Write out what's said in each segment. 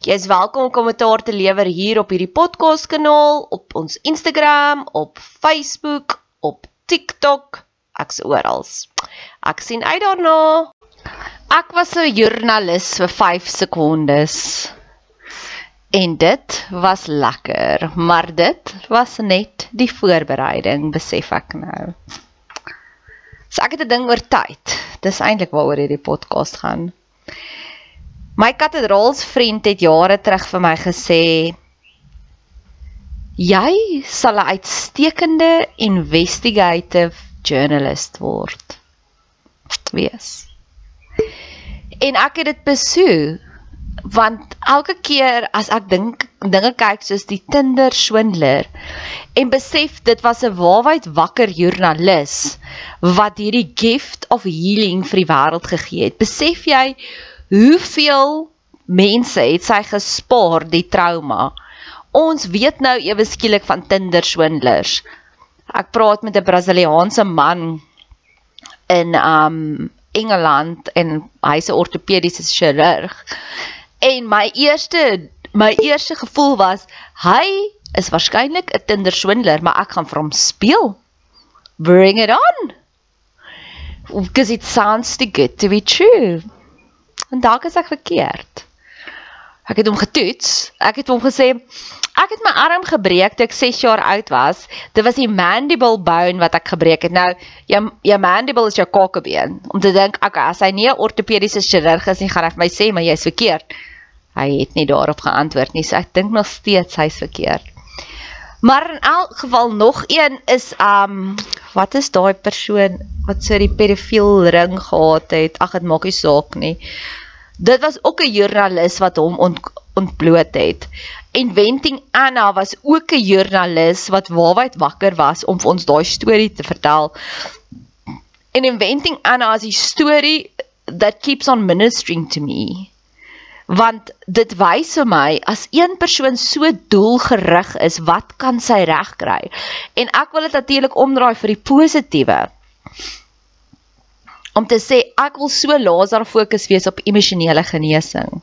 Jy is welkom om kommentaar te lewer hier op hierdie podcast kanaal, op ons Instagram, op Facebook, op TikTok, ek's oral. Ek sien uit daarna. Ek was 'n joernalis vir 5 sekondes. En dit was lekker, maar dit was net die voorbereiding, besef ek nou. So ek het 'n ding oor tyd. Dis eintlik waaroor hierdie podcast gaan. My katedraalsvriend het jare terug vir my gesê jy sal 'n uitstekende investigative journalist word. Wees. En ek het dit besoek want elke keer as ek dink dinge kyk soos die Tinder swindler en besef dit was 'n waarheid wakker joernalis wat hierdie gift of healing vir die wêreld gegee het besef jy Hoeveel mense het sy gespaar die trauma? Ons weet nou ewe skielik van Tinder swindlers. Ek praat met 'n Brasiliaanse man in um Engeland en hy's 'n ortopediese chirurg. En my eerste my eerste gevoel was hy is waarskynlik 'n Tinder swindler, maar ek gaan vir hom speel. Bring it on. Because it sounds too good to be true en dalk is ek verkeerd. Ek het hom getoets. Ek het hom gesê ek het my arm gebreek toe ek 6 jaar oud was. Dit was die mandible bone wat ek gebreek het. Nou, jou jou mandible is jou kakebeen. Om te dink, okay, as hy nie 'n ortopediese chirurg is nie, gaan hy vir my sê maar jy's verkeerd. Hy het nie daarop geantwoord nie. So ek dink nog steeds hy's verkeerd. Maar in elk geval nog een is um wat is daai persoon wat so die pedofiel ring gehad het? Ag dit maak nie saak nie. Dit was ook 'n joernalis wat hom ont, ontbloot het. Inventing Anna was ook 'n joernalis wat waarwyd wakker was om vir ons daai storie te vertel. En Inventing Anna is die storie that keeps on ministering to me want dit wys vir my as een persoon so doelgerig is, wat kan sy regkry? En ek wil dit natuurlik omdraai vir die positiewe. Om te sê ek wil so laser fokus wees op emosionele genesing.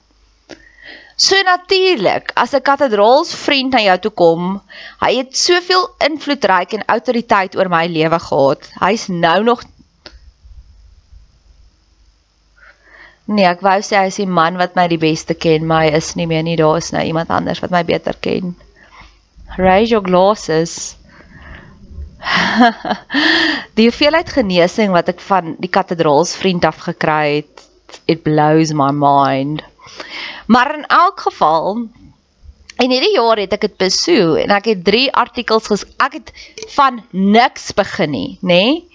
So natuurlik, as 'n katedraalsvriend na jou toe kom, hy het soveel invloedryk en autoriteit oor my lewe gehad. Hy's nou nog Nee, ek wou sê hy is die man wat my die beste ken, maar hy is nie meer nie. Daar is nou iemand anders wat my beter ken. Raise your glasses. die hoeveelheid genesing wat ek van die kathedraalsvriend af gekry het, it blows my mind. Maar in elk geval en hierdie jaar het ek dit besoek en ek het 3 artikels ek het van niks begin nie, nê?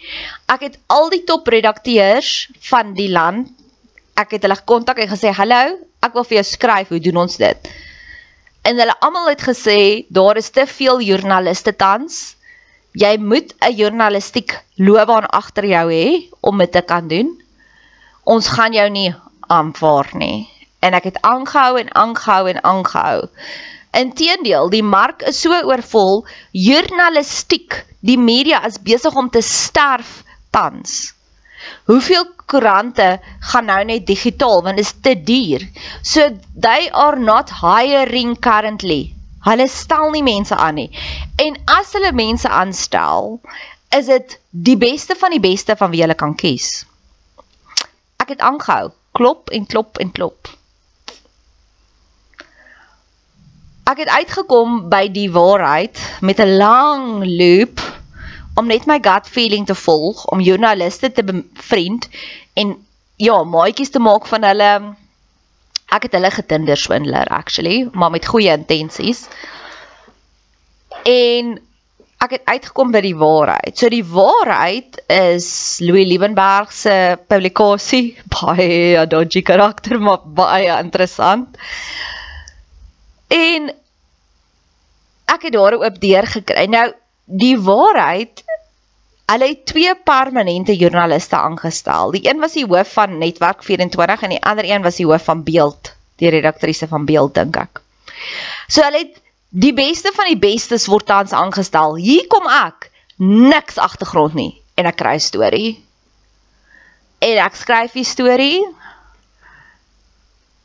Ek het al die topredakteurs van die land ek het hulle kontak en gesê, "Hallo, ek wil vir jou skryf, hoe doen ons dit?" En hulle almal het gesê, "Daar is te veel joernaliste tans." jy moet 'n journalistiek loopbaan agter jou hê om dit te kan doen. Ons gaan jou nie aanvaar nie. En ek het aangehou en aangehou en aangehou. Inteendeel, die mark is so oorvol, journalistiek, die media is besig om te sterf tans. Hoeveel koerante gaan nou net digitaal want dit is te duur. So they are not hiring currently. Hulle stel nie mense aan nie. En as hulle mense aanstel, is dit die beste van die beste van wie hulle kan kies. Ek het aangehou, klop en klop en klop. Ek het uitgekom by die waarheid met 'n lang loop om net my gut feeling te volg, om joernaliste te bevriend en ja, maatjies te maak van hulle ek het hulle getinder swindler actually, maar met goeie intensies. En ek het uitgekom by die waarheid. So die waarheid is Louis Liebenberg se publikasie, baie dodgy karakter, maar baie interessant. En ek het daarop deur gekry. Nou die waarheid Hulle het twee permanente joernaliste aangestel. Die een was die hoof van Netwerk 24 en die ander een was die hoof van Beeld, die redaktrise van Beeld dink ek. So hulle het die beste van die bestes word tans aangestel. Hier kom ek, niks agtergrond nie en ek kry 'n storie. En ek skryf die storie.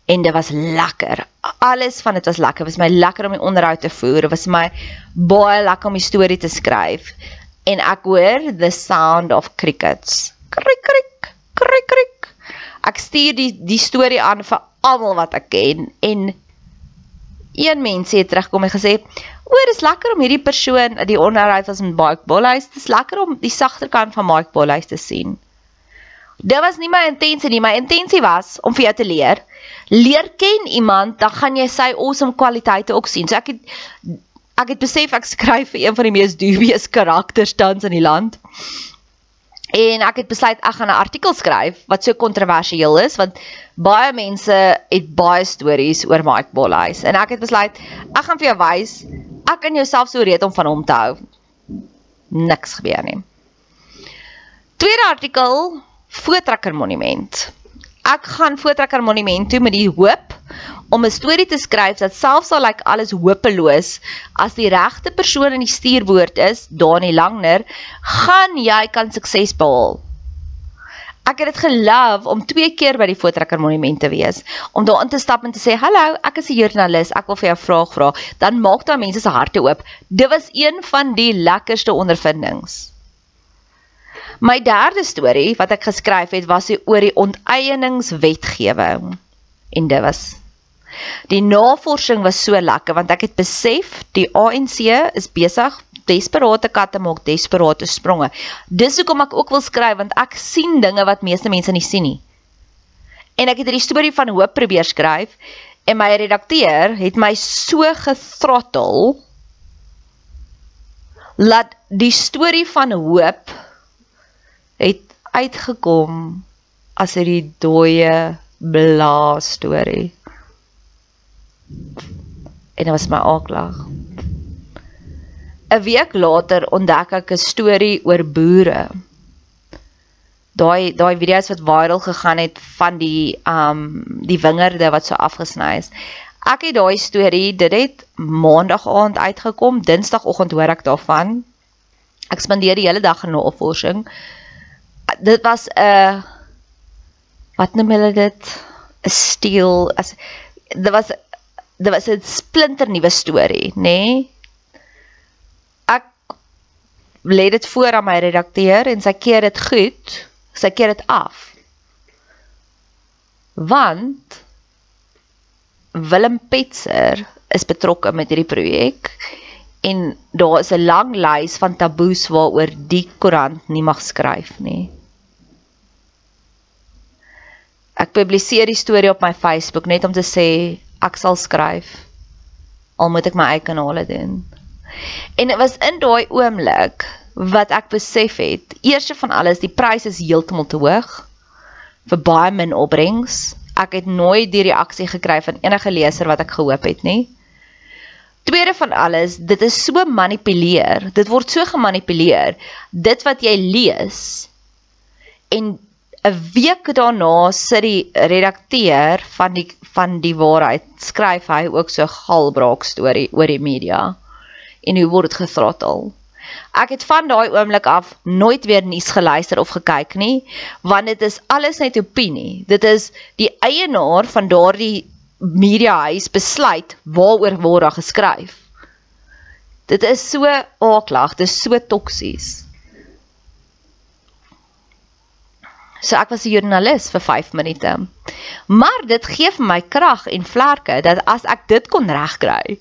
En dit was lekker. Alles van dit was lekker. Dit was my lekker om die onderhoud te voer. Dit was my baie lekker om die storie te skryf en ek hoor the sound of crickets. Krik krik krik krik. Ek stuur die die storie aan vir almal wat ek ken en een mens het terugkom en gesê, "O, dis lekker om hierdie persoon, die onderhoud was met Mike Bolhuis, dis lekker om die sagter kant van Mike Bolhuis te sien." Dit was nie my intensie nie, my intensie was om vir jou te leer. Leer ken iemand, dan gaan jy sy awesome kwaliteite ook sien. So ek het ek het besef ek skryf vir een van die mees dubious karakters tans in die land. En ek het besluit ek gaan 'n artikel skryf wat so kontroversieel is want baie mense het baie stories oor Mike Bolhuis en ek het besluit ek gaan vir jou wys ek kan jouself so reed om van hom te hou. Niks gebeur nie. Tweede artikel Voortrekker Monument. Ek gaan Voortrekker Monument toe met die hoop om 'n storie te skryf dat selfs al lyk alles hopeloos, as die regte persoon in die stuurwoord is, Dani Langner, gaan jy kan sukses behaal. Ek het dit geloof om twee keer by die Voortrekker Monument te wees, om daar in te stap en te sê, "Hallo, ek is 'n joernalis, ek wil vir jou 'n vraag vra." Dan maak daai mense se harte oop. Dit was een van die lekkerste ondervindings. My derde storie wat ek geskryf het, was oor die onteieningswetgewing. En dit was Die navorsing was so lekker want ek het besef die ANC is besig desperate katte maak desperate spronge. Dis hoekom ek ook wil skryf want ek sien dinge wat meeste mense nie sien nie. En ek het hierdie storie van hoop probeer skryf en my redakteur het my so gethrottel laat die storie van hoop het uitgekom as 'n dooie blaas storie en dit was my aaklag. 'n Week later ontdek ek 'n storie oor boere. Daai daai video's wat viral gegaan het van die um die wingerde wat so afgesny is. Ek het daai storie, dit het maandag aand uitgekom, dinsdagoggend hoor ek daarvan. Ek spandeer die hele dag in navorsing. Dit was 'n wat noem hulle dit? 'n steel as dit was dit was 'n splinter nuwe storie, nê? Nee? Ek lê dit voor aan my redakteur en sy keer dit goed, sy keer dit af. Want Willem Petzer is betrokke met hierdie projek en daar is 'n lang lys van taboes waaroor die koerant nie mag skryf nie. Ek publiseer die storie op my Facebook net om te sê ek sal skryf al moet ek my eie kanale doen. En dit was in daai oomblik wat ek besef het, eerste van alles, die prys is heeltemal te hoog vir baie min opbrengs. Ek het nooit die reaksie gekry van enige leser wat ek gehoop het nie. Tweede van alles, dit is so manipuleer. Dit word so gemanipuleer. Dit wat jy lees en 'n week daarna sit die redakteur van die van die waarheid skryf hy ook so galbraak storie oor die media en hoe word dit gethrottle. Ek het van daai oomblik af nooit weer nuus geluister of gekyk nie, want dit is alles net opinie. Dit is die eienaar van daardie mediahuis besluit waaroor word daar geskryf. Dit is so aaklag, dit is so toksies. So ek was 'n joernalis vir 5 minute. Maar dit gee vir my krag en vlerke dat as ek dit kon regkry,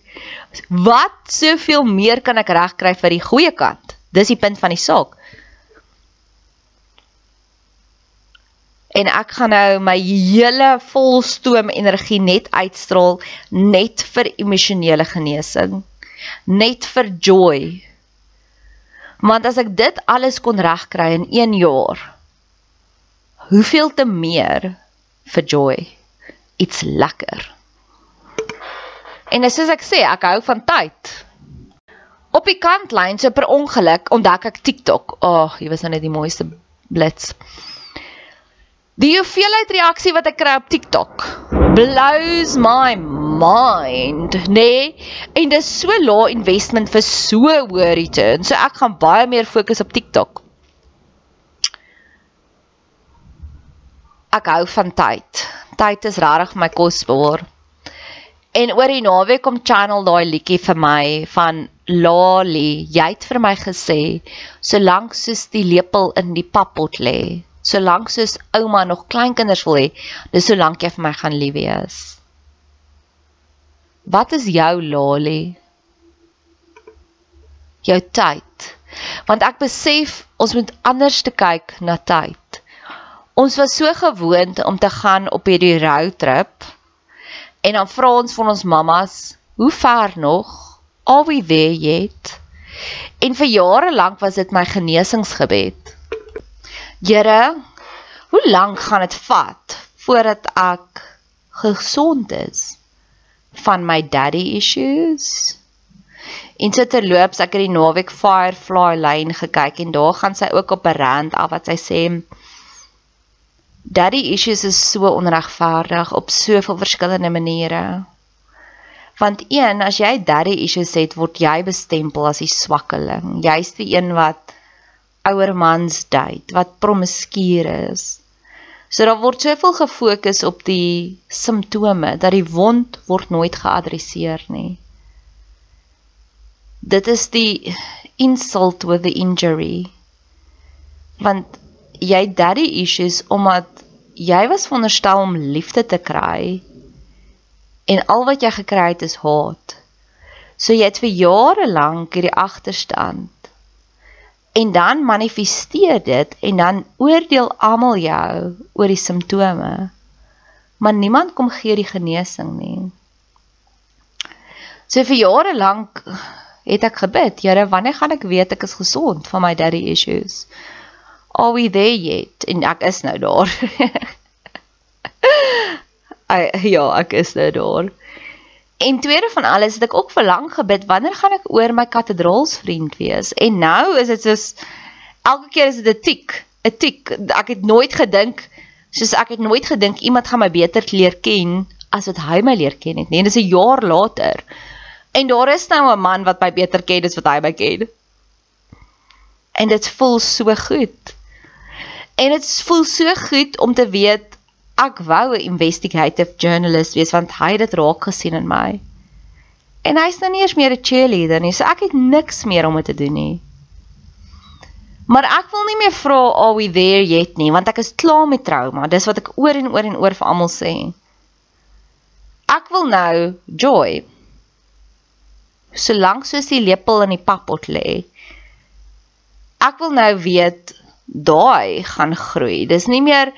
wat soveel meer kan ek regkry vir die goeie kant? Dis die punt van die saak. En ek gaan nou my hele volstoom energie net uitstraal net vir emosionele genesing, net vir joy. Want as ek dit alles kon regkry in 1 jaar, hoeveel te meer vir joy iets lekker. En soos ek sê, ek hou van tyd. Op die kantlyn so per ongeluk ontdek ek TikTok. Ag, oh, hier was nou net die mooiste blits. Die hoeveelheid reaksie wat ek kry op TikTok blows my mind, nee. En dis so lae investment vir so hoë return. So ek gaan baie meer fokus op TikTok. Ek hou van tyd. Tyd is regtig my kosbaar. En oor die naweek kom channel daai liedjie vir my van Lali. Jy het vir my gesê solank soos die lepel in die pappot lê, solank soos ouma nog kleinkinders wil hê, dis solank jy vir my gaan lief wees. Wat is jou Lali? Jou tyd. Want ek besef ons moet anders te kyk na tyd. Ons was so gewoond om te gaan op hierdie roadtrip en dan vra ons van ons mammas, "Hoe ver nog? Are we there yet?" En vir jare lank was dit my genesingsgebed. Here, hoe lank gaan dit vat voordat ek gesond is van my daddy issues? En so terloops, ek het die naweek Firefly lyn gekyk en daar gaan sy ook op 'n rand af wat sy sê Daddy issues is so onregverdig op soveel verskillende maniere. Want een, as jy daddy issues het, word jy bestempel as die swakkeling. Jy's die een wat ouer mans date, wat promiskuur is. So daar word soveel gefokus op die simptome dat die wond word nooit geadresseer nie. Dit is die insult with the injury. Want jy daddy issues omdat jy was veronderstel om liefde te kry en al wat jy gekry het is haat. So jy het vir jare lank hierdie agterstand. En dan manifesteer dit en dan oordeel almal jou oor die simptome. Maar niemand kom gee die genesing nie. So vir jare lank het ek gebid, Here, wanneer gaan ek weet ek is gesond van my daddy issues? Are we there yet? En ek is nou daar. Ai ja, ek is nou daar. En tweede van alles het ek ook verlang gebid wanneer gaan ek oor my kathedraalsvriend wees? En nou is dit soos elke keer is dit 'n tik, 'n tik. Ek het nooit gedink soos ek het nooit gedink iemand gaan my beter leer ken as wat hy my leer ken het nie. En dis 'n jaar later. En daar is nou 'n man wat my beter ken as wat hy my ken. En dit voel so goed. En dit voel so goed om te weet ek wou 'n investigative journalist wees want hy het dit raak gesien in my. En hy's nou nie eens meer 'n cheerleader nie, so ek het niks meer om te doen nie. Maar ek wil nie meer vra are we there yet nie, want ek is klaar met trauma. Dis wat ek oor en oor en oor vir almal sê. Ek wil nou joy. solank soos die lepel in die pappot lê. Ek wil nou weet daai gaan groei. Dis nie meer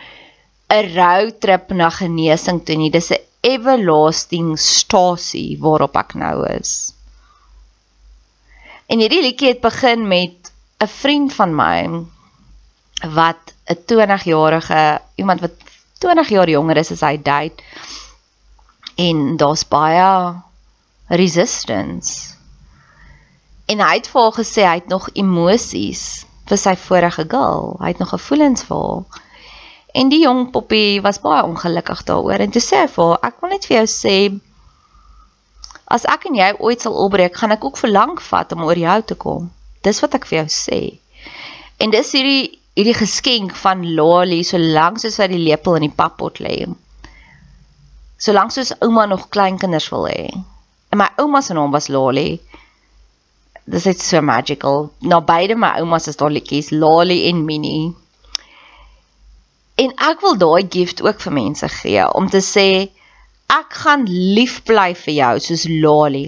'n roadtrip na genesing toe nie. Dis 'n everlasting stasie waarop ek nou is. En hierdie liedjie het begin met 'n vriend van my wat 'n 20-jarige iemand wat 20 jaar jonger is as hy date en daar's baie resistance. En hy het vir haar gesê hy het nog emosies vir sy vorige girl. Hy het nog gevoelens vir haar. En die jong poppie was baie ongelukkig daaroor en toe sê hy vir haar, ek wil net vir jou sê as ek en jy ooit sal opbreek, gaan ek ook verlang vat om oor jou te kom. Dis wat ek vir jou sê. En dis hierdie hierdie geskenk van Lali solank soos hy die lepel in die pappot lê. Solank soos ouma nog kleinkinders wil hê. En my ouma se naam was Lali. Dis net so magical. Nou beide my oumas is daar liedjies, Lali en Minnie. En ek wil daai gift ook vir mense gee om te sê ek gaan lief bly vir jou soos Lali.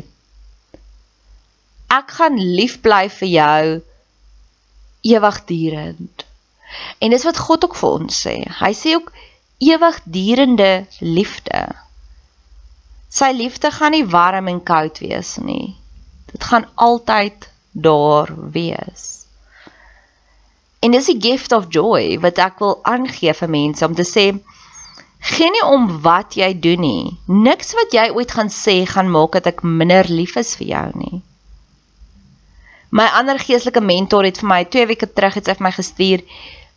Ek gaan lief bly vir jou ewigdurend. En dis wat God ook vir ons sê. Hy sê ook ewigdurende liefde. Sy liefde gaan nie warm en koud wees nie. Dit gaan altyd daar wees. En dis die gift of joy wat ek wil aangee vir mense om te sê geen nie om wat jy doen nie. Niks wat jy ooit gaan sê gaan maak dat ek minder lief is vir jou nie. My ander geestelike mentor het vir my 2 weke terug sy vir my gestuur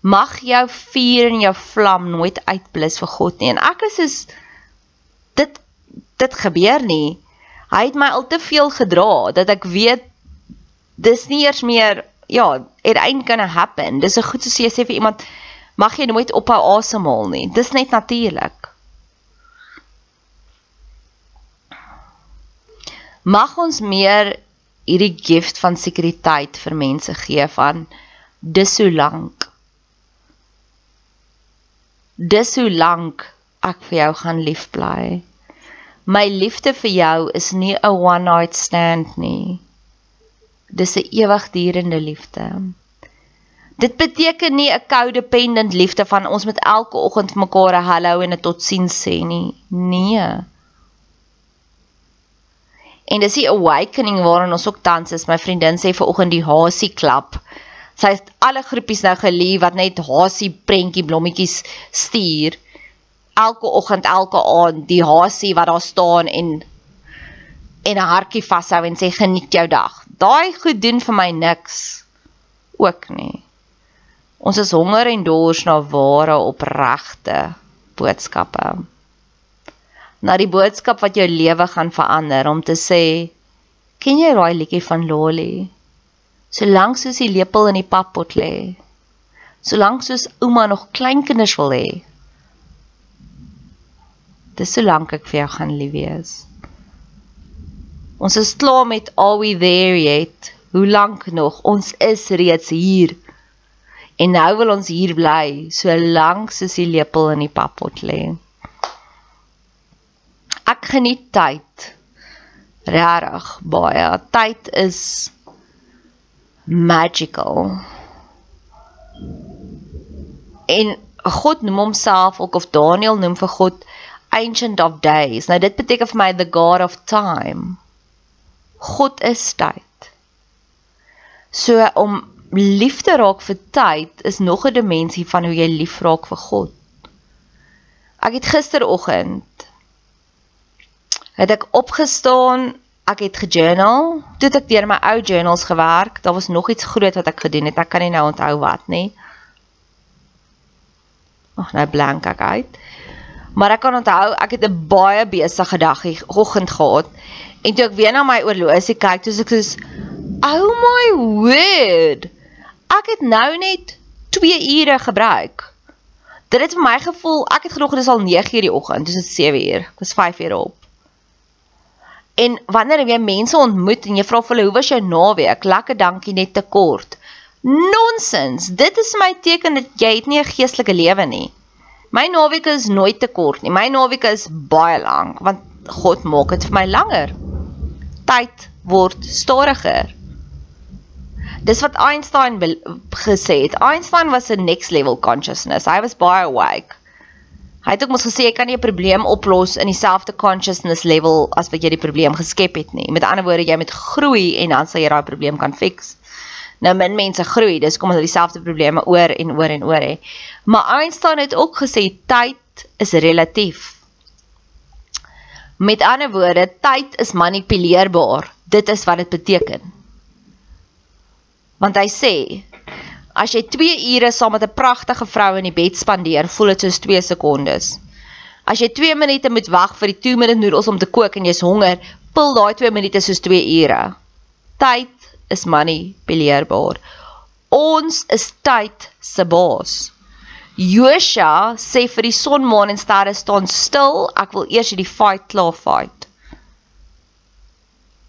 mag jou vuur en jou vlam nooit uitblus vir God nie. En ek is is dit dit gebeur nie. Hy het my al te veel gedra dat ek weet dis nie eers meer ja, it ain't gonna happen. Dis 'n goed soos jy sê vir iemand mag jy nooit ophou asemhaal nie. Dis net natuurlik. Mag ons meer hierdie gift van sekuriteit vir mense gee van dis so lank. Dis so lank ek vir jou gaan lief bly. My liefde vir jou is nie 'n one night stand nie. Dis 'n ewigdurende liefde. Dit beteken nie 'n codependent liefde van ons met elke oggend mekaar 'n hallo en 'n totsiens sê nie. Nee. En dis die awakening waarin ons ook tans is. My vriendin sê vanoggend die hasie klap. Sy het alle groepies nou gelief wat net hasie prentjie blommetjies stuur elke oggend, elke aand die hasie wat daar staan en en 'n hartjie vashou en sê geniet jou dag. Daai goed doen vir my niks ook nie. Ons is honger en dors na ware opregte boodskappe. Na die boodskap wat jou lewe gaan verander om te sê ken jy daai liedjie van Loli? Solank soos die lepel in die pappot lê. Solank soos ouma nog kleinkinders wil hê. Dis solank ek vir jou gaan lief wees. Ons is klaar met all we there yet. Hoe lank nog? Ons is reeds hier. En nou wil ons hier bly, so lank soos die lepel in die pappot lê. Ek geniet tyd. Regtig baie. Tyd is magical. En God noem homself ook of Daniel noem vir God ancient of days. Nou dit beteken vir my the god of time. God is tyd. So om lief te raak vir tyd is nog 'n dimensie van hoe jy lief raak vir God. Ek het gisteroggend het ek opgestaan, ek het gejournal, toe het ek deur my ou journals gewerk. Daar was nog iets groot wat ek gedoen het. Ek kan nie nou onthou wat nie. Ag, nou blank ek uit. Maar ek kan onthou ek het 'n baie besige dag oggend gehad en toe ek weer na my oorlosie kyk, toe ek soos oh my word. Ek het nou net 2 ure gebruik. Dit het vir my gevoel ek het gedog dit is al 9 uur die oggend, dis 7 uur. Was 5 uur op. En wanneer jy mense ontmoet en jy vra vir hulle hoe was jou naweek? Lekker, dankie, net te kort. Nonsens. Dit is my teken dat jy het nie 'n geestelike lewe nie. My naweek is nooit te kort nie. My naweek is baie lank want God maak dit vir my langer. Tyd word stadiger. Dis wat Einstein gesê het. Einstein was 'n next level consciousness. Hy was baie awake. Hy het ook mos gesê jy kan nie 'n probleem oplos in dieselfde consciousness level as wat jy die probleem geskep het nie. Met ander woorde, jy moet groei en dan sal jy daai probleem kan fix. Nou min mense groei, dis kom hulle dieselfde probleme oor en oor en oor hè. Maar Einstein het ook gesê tyd is relatief. Met ander woorde, tyd is manipuleerbaar. Dit is wat dit beteken. Want hy sê as jy 2 ure saam met 'n pragtige vrou in die bed spandeer, voel dit soos 2 sekondes. As jy 2 minute moet wag vir die 2 minute noedels om te kook en jy's honger, voel daai 2 minute soos 2 ure. Tyd is manipuleerbaar. Ons is tyd se baas. Josua sê vir die son, maan en sterre staan stil, ek wil eers hierdie fight klaar fight.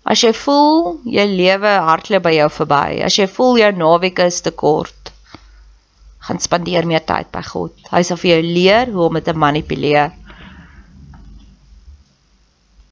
As jy voel jou lewe hardloop by jou verby, as jy voel jou naweek is te kort, gaan spandeer meer tyd by God. Hy sal vir jou leer hoe om dit te manipuleer.